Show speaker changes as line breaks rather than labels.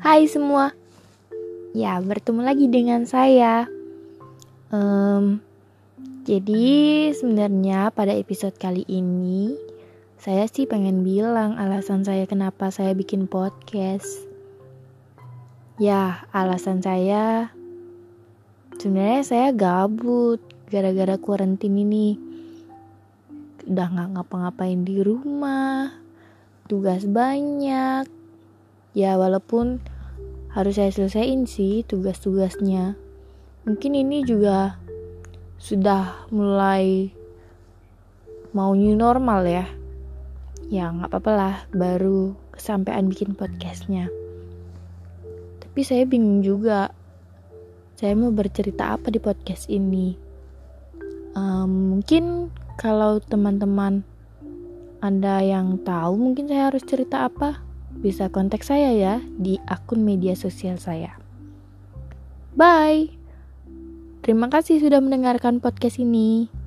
Hai semua, ya bertemu lagi dengan saya. Um, jadi sebenarnya pada episode kali ini saya sih pengen bilang alasan saya kenapa saya bikin podcast. Ya, alasan saya sebenarnya saya gabut gara-gara kuarantin ini. Udah nggak ngapa-ngapain di rumah, tugas banyak. Ya walaupun harus saya selesaiin sih tugas-tugasnya. Mungkin ini juga sudah mulai mau new normal ya. Ya nggak apa-apa lah, baru kesampaian bikin podcastnya. Tapi saya bingung juga, saya mau bercerita apa di podcast ini. Um, mungkin kalau teman-teman anda yang tahu mungkin saya harus cerita apa bisa kontak saya ya di akun media sosial saya. Bye. Terima kasih sudah mendengarkan podcast ini.